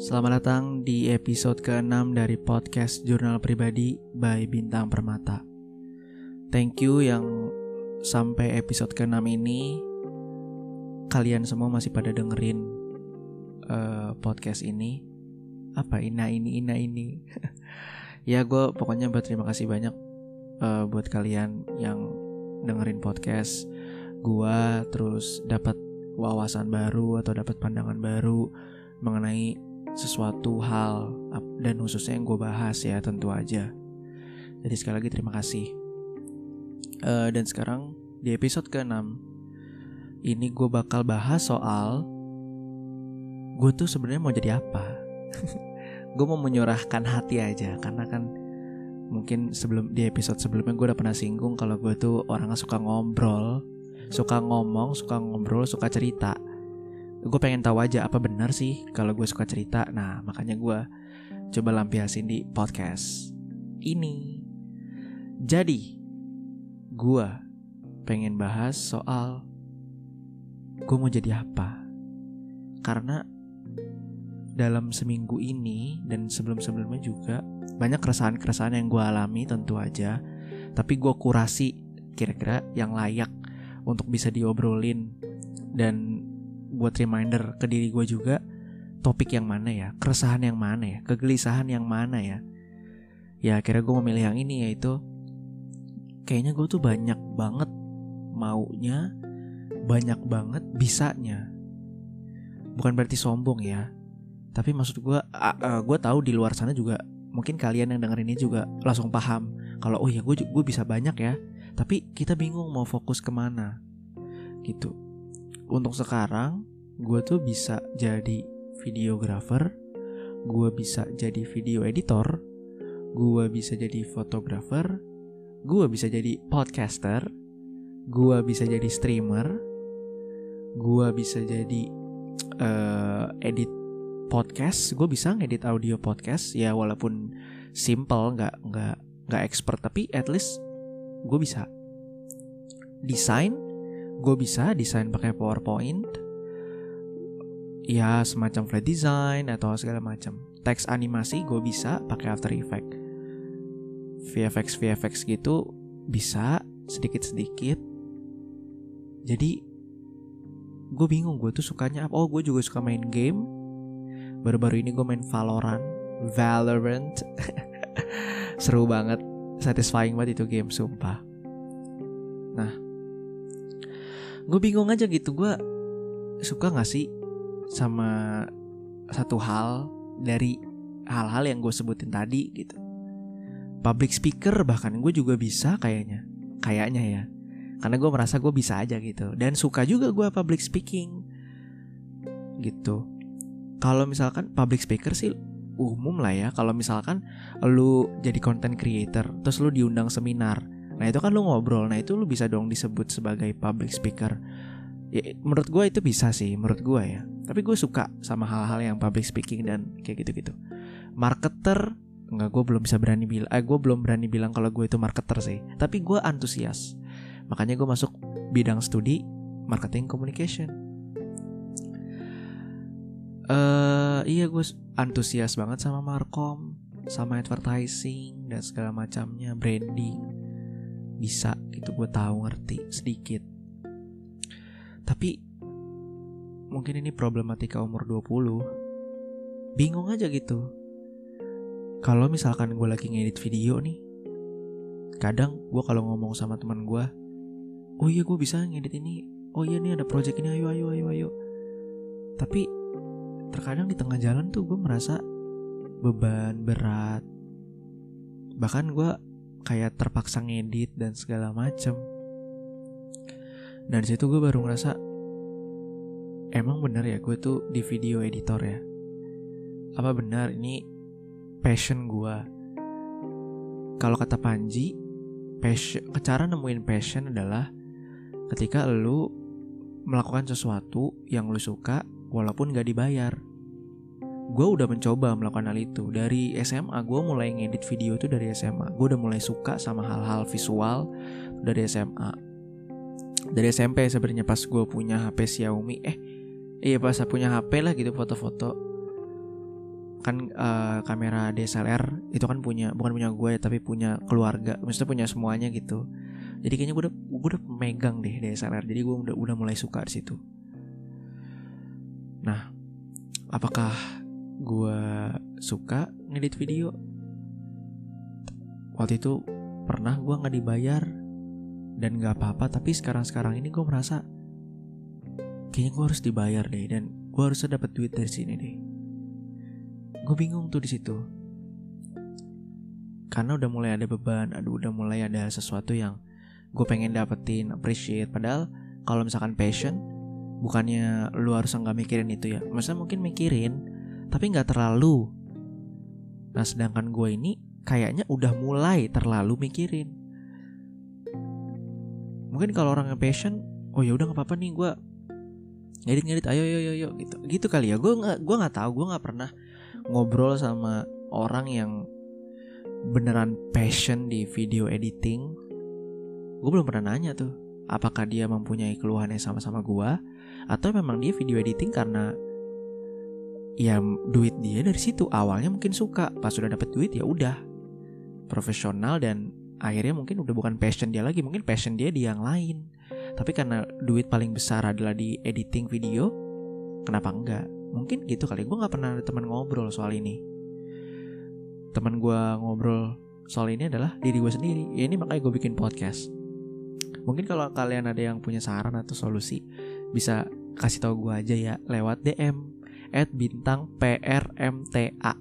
Selamat datang di episode ke-6 dari podcast Jurnal Pribadi by Bintang Permata. Thank you yang sampai episode ke-6 ini kalian semua masih pada dengerin uh, podcast ini. Apa ina ini ina ini? ya gue pokoknya berterima kasih banyak uh, buat kalian yang dengerin podcast gue terus dapat wawasan baru atau dapat pandangan baru mengenai sesuatu hal dan khususnya yang gue bahas ya tentu aja. Jadi sekali lagi terima kasih. Uh, dan sekarang di episode ke-6 ini gue bakal bahas soal gue tuh sebenarnya mau jadi apa. gue mau menyurahkan hati aja karena kan mungkin sebelum di episode sebelumnya gue udah pernah singgung kalau gue tuh orangnya suka ngobrol, suka ngomong, suka ngobrol, suka cerita gue pengen tahu aja apa benar sih kalau gue suka cerita. Nah makanya gue coba lampiasin di podcast ini. Jadi gue pengen bahas soal gue mau jadi apa. Karena dalam seminggu ini dan sebelum-sebelumnya juga banyak keresahan-keresahan yang gue alami tentu aja. Tapi gue kurasi kira-kira yang layak untuk bisa diobrolin. Dan buat reminder ke diri gue juga topik yang mana ya, keresahan yang mana ya, kegelisahan yang mana ya. Ya akhirnya gue memilih yang ini yaitu kayaknya gue tuh banyak banget maunya, banyak banget bisanya. Bukan berarti sombong ya, tapi maksud gue, uh, uh, gue tahu di luar sana juga mungkin kalian yang denger ini juga langsung paham kalau oh ya gue gue bisa banyak ya, tapi kita bingung mau fokus ke mana gitu untuk sekarang gue tuh bisa jadi videographer, gue bisa jadi video editor, gue bisa jadi fotografer, gue bisa jadi podcaster, gue bisa jadi streamer, gue bisa jadi uh, edit podcast, gue bisa ngedit audio podcast. Ya walaupun simple nggak nggak nggak expert tapi at least gue bisa desain gue bisa desain pakai PowerPoint ya semacam flat design atau segala macam. Teks animasi gue bisa pakai After Effects. VFX VFX gitu bisa sedikit sedikit jadi gue bingung gue tuh sukanya apa? Oh gue juga suka main game. Baru-baru ini gue main Valorant. Valorant. Seru banget. Satisfying banget itu game sumpah. Nah gue bingung aja gitu gue suka gak sih sama satu hal dari hal-hal yang gue sebutin tadi gitu. Public speaker bahkan gue juga bisa kayaknya kayaknya ya. Karena gue merasa gue bisa aja gitu. Dan suka juga gue public speaking gitu. Kalau misalkan public speaker sih umum lah ya. Kalau misalkan lu jadi content creator terus lu diundang seminar Nah itu kan lu ngobrol, nah itu lu bisa dong disebut sebagai public speaker. Ya, menurut gue itu bisa sih, menurut gue ya. Tapi gue suka sama hal-hal yang public speaking dan kayak gitu-gitu. Marketer, nggak gue belum bisa berani bilang, eh gue belum berani bilang kalau gue itu marketer sih. Tapi gue antusias. Makanya gue masuk bidang studi marketing communication. Uh, iya gue antusias banget sama markom, sama advertising dan segala macamnya, branding bisa gitu gue tahu ngerti sedikit. Tapi mungkin ini problematika umur 20 bingung aja gitu. Kalau misalkan gue lagi ngedit video nih kadang gue kalau ngomong sama teman gue oh iya gue bisa ngedit ini. Oh iya nih ada project ini. Ayo ayo ayo ayo. Tapi terkadang di tengah jalan tuh gue merasa beban berat. Bahkan gue kayak terpaksa ngedit dan segala macem. Dan situ gue baru ngerasa emang bener ya gue tuh di video editor ya? Apa benar ini passion gue kalau kata Panji passion cara nemuin passion adalah ketika lu melakukan sesuatu yang lu suka walaupun gak dibayar gue udah mencoba melakukan hal itu. Dari SMA gue mulai ngedit video itu dari SMA gue udah mulai suka sama hal-hal visual dari SMA dari SMP sebenarnya pas gue punya HP Xiaomi eh iya pas punya HP lah gitu foto-foto. Kan uh, kamera DSLR itu kan punya bukan punya gue tapi punya keluarga. Maksudnya punya semuanya gitu. Jadi kayaknya gue udah gue udah megang deh DSLR jadi gue udah udah mulai suka di situ. Nah apakah gue suka ngedit video. Waktu itu pernah gue nggak dibayar dan nggak apa-apa tapi sekarang sekarang ini gue merasa kayaknya gue harus dibayar deh dan gue harus dapat duit dari sini deh. Gue bingung tuh di situ. Karena udah mulai ada beban aduh udah mulai ada sesuatu yang gue pengen dapetin appreciate. Padahal kalau misalkan passion bukannya lu harus nggak mikirin itu ya. Maksudnya mungkin mikirin tapi nggak terlalu. Nah sedangkan gue ini kayaknya udah mulai terlalu mikirin. Mungkin kalau orang yang passion oh ya udah nggak apa-apa nih gue ngedit ngedit ayo ayo ayo gitu. Gitu kali ya. Gue nggak gue nggak tahu gue nggak pernah ngobrol sama orang yang beneran passion di video editing. Gue belum pernah nanya tuh apakah dia mempunyai keluhan yang sama-sama gue atau memang dia video editing karena ya duit dia dari situ. Awalnya mungkin suka. Pas sudah dapat duit ya udah. Profesional dan akhirnya mungkin udah bukan passion dia lagi mungkin passion dia di yang lain. Tapi karena duit paling besar adalah di editing video kenapa enggak? Mungkin gitu kali. Gue nggak pernah ada teman ngobrol soal ini. Teman gue ngobrol soal ini adalah diri gue sendiri. Ya ini makanya gue bikin podcast. Mungkin kalau kalian ada yang punya saran atau solusi bisa kasih tahu gue aja ya lewat DM at bintang PRMTA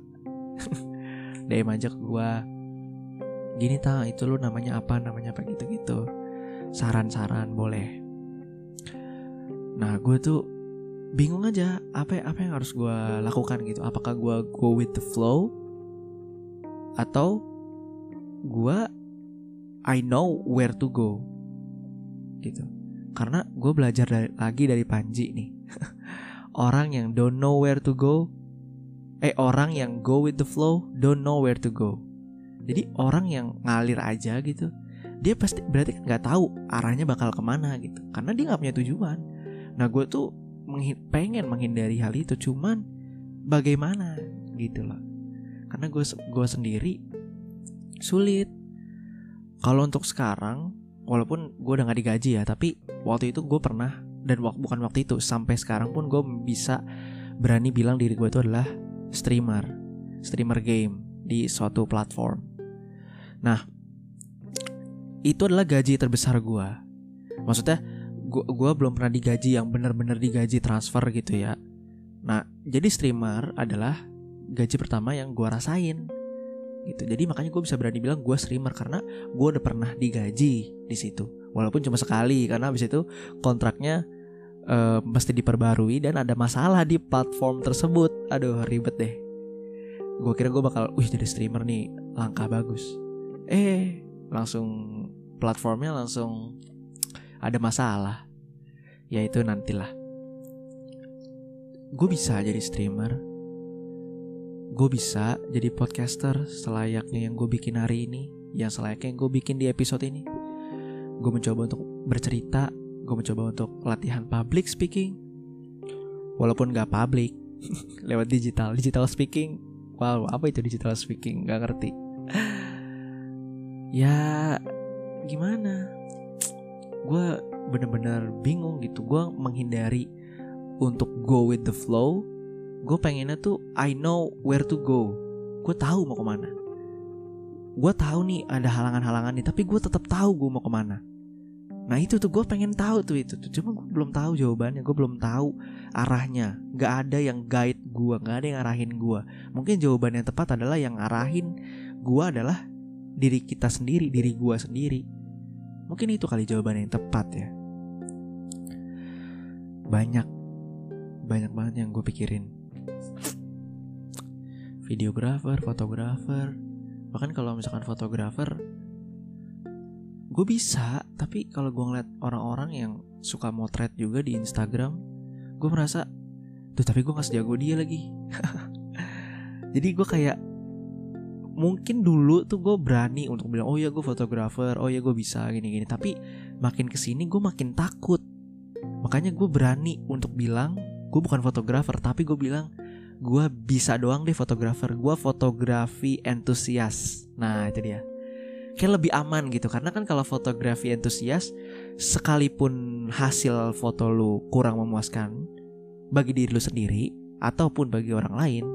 DM aja ke gue gini ta itu lu namanya apa? Namanya apa? Gitu gitu saran-saran boleh. Nah gue tuh bingung aja apa apa yang harus gue lakukan gitu. Apakah gue go with the flow? Atau gue I know where to go? Gitu. Karena gue belajar dari, lagi dari Panji nih orang yang don't know where to go. Eh orang yang go with the flow don't know where to go. Jadi orang yang ngalir aja gitu dia pasti berarti kan nggak tahu arahnya bakal ke mana gitu. Karena dia nggak punya tujuan. Nah gue tuh pengen menghindari hal itu cuman bagaimana gitu loh. Karena gue gue sendiri sulit. Kalau untuk sekarang walaupun gue udah nggak digaji ya tapi waktu itu gue pernah dan bukan waktu itu sampai sekarang pun gue bisa berani bilang diri gue itu adalah streamer streamer game di suatu platform nah itu adalah gaji terbesar gue maksudnya gua, gua belum pernah digaji yang benar-benar digaji transfer gitu ya. Nah, jadi streamer adalah gaji pertama yang gua rasain gitu. Jadi makanya gue bisa berani bilang gue streamer karena gue udah pernah digaji di situ. Walaupun cuma sekali karena abis itu kontraknya uh, mesti diperbarui dan ada masalah di platform tersebut. Aduh ribet deh. Gue kira gue bakal, wih jadi streamer nih langkah bagus. Eh langsung platformnya langsung ada masalah, yaitu nantilah. Gue bisa jadi streamer, gue bisa jadi podcaster selayaknya yang gue bikin hari ini, yang selayaknya yang gue bikin di episode ini. Gue mencoba untuk bercerita, gue mencoba untuk latihan public speaking, walaupun gak public, lewat digital, digital speaking. Wow, apa itu digital speaking? Gak ngerti. ya, gimana? gue bener-bener bingung gitu gue menghindari untuk go with the flow gue pengennya tuh I know where to go gue tahu mau ke mana gue tahu nih ada halangan-halangan nih tapi gue tetap tahu gue mau ke mana. Nah itu tuh gue pengen tahu tuh itu tuh. Cuma gue belum tahu jawabannya gue belum tahu arahnya. Nggak ada yang guide gue nggak ada yang arahin gue mungkin jawaban yang tepat adalah yang arahin gue adalah diri kita sendiri diri gue sendiri. Mungkin itu kali jawaban yang tepat ya. Banyak, banyak banget yang gue pikirin. Videografer, fotografer, bahkan kalau misalkan fotografer, gue bisa. Tapi kalau gue ngeliat orang-orang yang suka motret juga di Instagram, gue merasa, tuh tapi gue gak sejago dia lagi. Jadi gue kayak mungkin dulu tuh gue berani untuk bilang oh ya gue fotografer oh ya gue bisa gini gini tapi makin ke sini gue makin takut makanya gue berani untuk bilang gue bukan fotografer tapi gue bilang gue bisa doang deh fotografer. Gue fotografi entusias. Nah itu dia. Kayak lebih aman gitu karena kan kalau fotografi entusias sekalipun hasil foto lu kurang memuaskan bagi diri lu sendiri ataupun bagi orang lain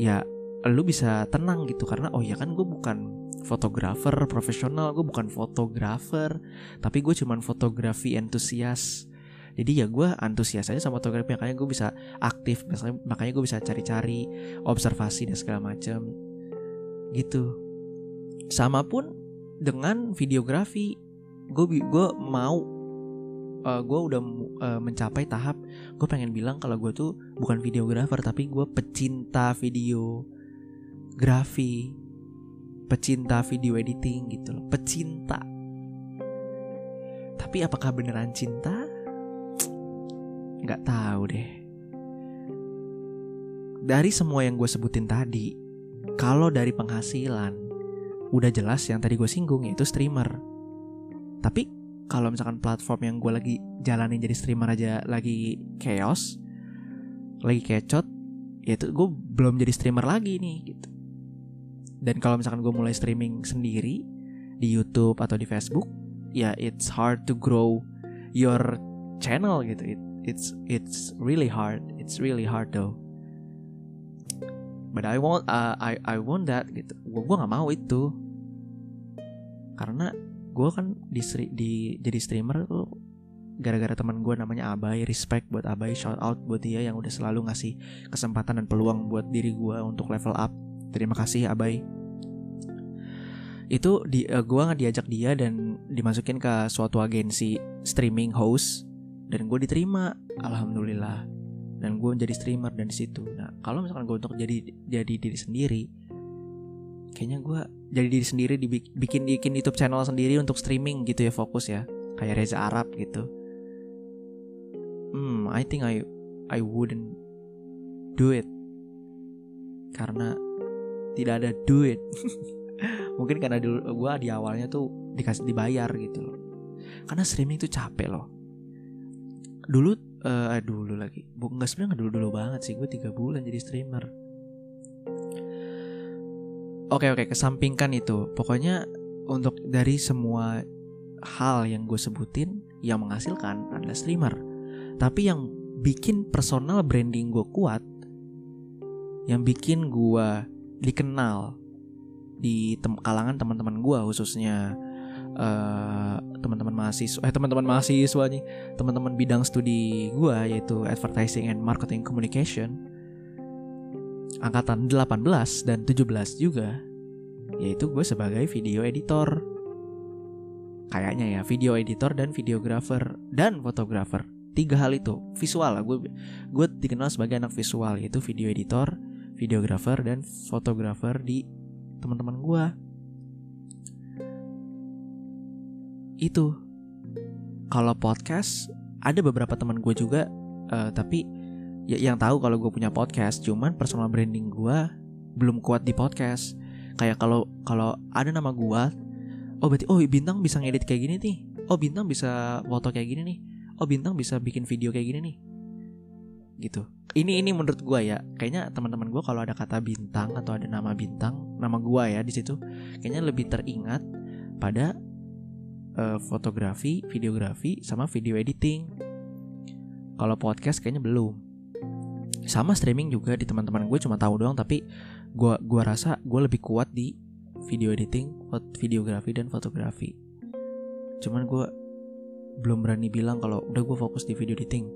ya lu bisa tenang gitu. Karena oh ya kan gue bukan fotografer profesional gue bukan fotografer tapi gue cuman fotografi entusias jadi ya gue antusias aja sama fotografi makanya gue bisa aktif makanya, makanya gue bisa cari-cari observasi dan segala macam gitu. Sama pun dengan videografi gue gue mau uh, gue udah uh, mencapai tahap gue pengen bilang kalau gue tuh bukan videografer tapi gue pecinta video grafi pecinta video editing gitu loh pecinta. Tapi apakah beneran cinta nggak tahu deh. Dari semua yang gue sebutin tadi kalau dari penghasilan udah jelas yang tadi gue singgung yaitu streamer. Tapi kalau misalkan platform yang gue lagi jalanin jadi streamer aja lagi chaos lagi kecot ya itu gue belum jadi streamer lagi nih gitu. Dan kalau misalkan gue mulai streaming sendiri di YouTube atau di Facebook ya it's hard to grow your channel gitu. It, it's it's really hard. It's really hard though. But I want uh, I I want that gitu. Gue gue nggak mau itu. Karena gue kan di, di jadi streamer tuh gara-gara teman gue namanya Abai respect buat Abai shout out buat dia yang udah selalu ngasih kesempatan dan peluang buat diri gue untuk level up. Terima kasih Abai. Itu di uh, gua nggak diajak dia dan dimasukin ke suatu agensi streaming host dan gue diterima alhamdulillah. Dan gue menjadi streamer dan situ. Nah kalau misalkan gue untuk jadi jadi diri sendiri kayaknya gue jadi diri sendiri dibikin bikin YouTube channel sendiri untuk streaming gitu ya fokus ya. Kayak Reza Arab gitu. Hmm I think I I wouldn't do it. Karena tidak ada duit. Mungkin karena dulu gue di awalnya tuh dikasih dibayar gitu loh. Karena streaming tuh capek loh dulu uh, dulu lagi. Bukan nggak sebenarnya dulu dulu banget sih. Gue tiga bulan jadi streamer. Oke oke kesampingkan itu. Pokoknya untuk dari semua hal yang gue sebutin yang menghasilkan adalah streamer. Tapi yang bikin personal branding gue kuat yang bikin gue dikenal di tem kalangan teman-teman gue khususnya uh, teman-teman mahasiswa eh teman-teman mahasiswa nih teman-teman bidang studi gue yaitu advertising and marketing communication angkatan 18 dan 17 juga yaitu gue sebagai video editor. Kayaknya ya video editor dan videographer dan fotografer. Tiga hal itu visual lah gue gue dikenal sebagai anak visual yaitu video editor videographer dan fotografer di teman-teman gue itu. Kalau podcast ada beberapa teman gue juga uh, tapi ya, yang tahu kalau gue punya podcast. Cuman personal branding gue belum kuat di podcast. Kayak kalau kalau ada nama gue oh berarti oh bintang bisa ngedit kayak gini nih. Oh bintang bisa foto kayak gini nih. Oh bintang bisa bikin video kayak gini nih. Gitu. Ini ini menurut gue ya. Kayaknya teman-teman gue kalau ada kata bintang atau ada nama bintang nama gue ya di situ kayaknya lebih teringat pada uh, fotografi videografi sama video editing. Kalau podcast kayaknya belum. Sama streaming juga di teman-teman gue cuma tahu doang tapi gue gua rasa gue lebih kuat di video editing videografi dan fotografi. Cuman gue belum berani bilang kalau udah gue fokus di video editing.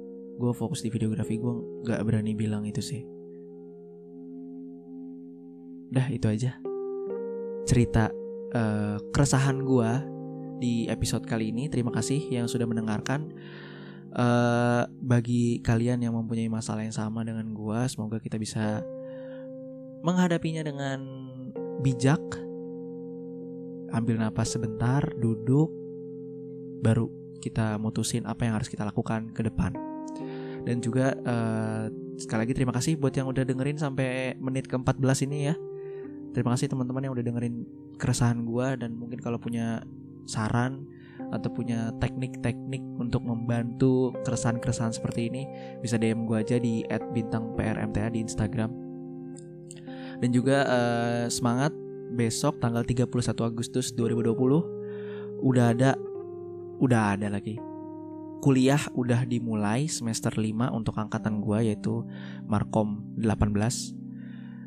Gue fokus di videografi gue gak berani bilang itu sih. Dah itu aja. Cerita uh, keresahan gue di episode kali ini. Terima kasih yang sudah mendengarkan. Uh, bagi kalian yang mempunyai masalah yang sama dengan gue semoga kita bisa menghadapinya dengan bijak. Ambil napas sebentar duduk baru kita mutusin apa yang harus kita lakukan ke depan. Dan juga uh, sekali lagi terima kasih buat yang udah dengerin sampai menit ke-14 ini ya. Terima kasih teman-teman yang udah dengerin keresahan gue dan mungkin kalau punya saran atau punya teknik-teknik untuk membantu keresahan-keresahan seperti ini bisa DM gue aja di @bintangprmta di Instagram. Dan juga uh, semangat besok tanggal 31 Agustus 2020 udah ada udah ada lagi. Kuliah udah dimulai semester 5 untuk angkatan gue yaitu Markom 18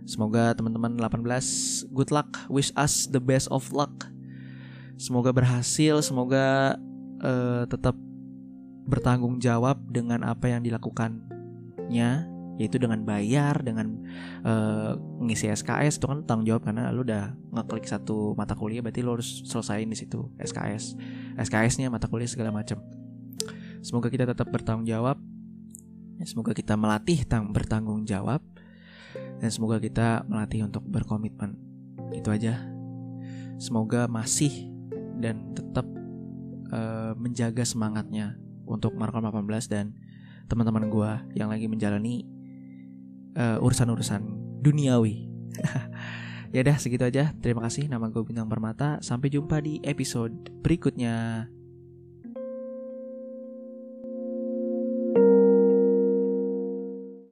Semoga teman-teman 18 good luck, wish us the best of luck. Semoga berhasil, semoga uh, tetap bertanggung jawab dengan apa yang dilakukannya yaitu dengan bayar dengan uh, ngisi SKS itu kan tanggung jawab karena lu udah ngeklik satu mata kuliah berarti lu harus selesaiin di situ SKS SKS-nya mata kuliah segala macam Semoga kita tetap bertanggung jawab. Semoga kita melatih tang bertanggung jawab dan semoga kita melatih untuk berkomitmen. Itu aja. Semoga masih dan tetap uh, menjaga semangatnya untuk Markom 18 dan teman-teman gue yang lagi menjalani uh, urusan-urusan duniawi. ya udah segitu aja. Terima kasih. Nama gue Bintang Permata. Sampai jumpa di episode berikutnya.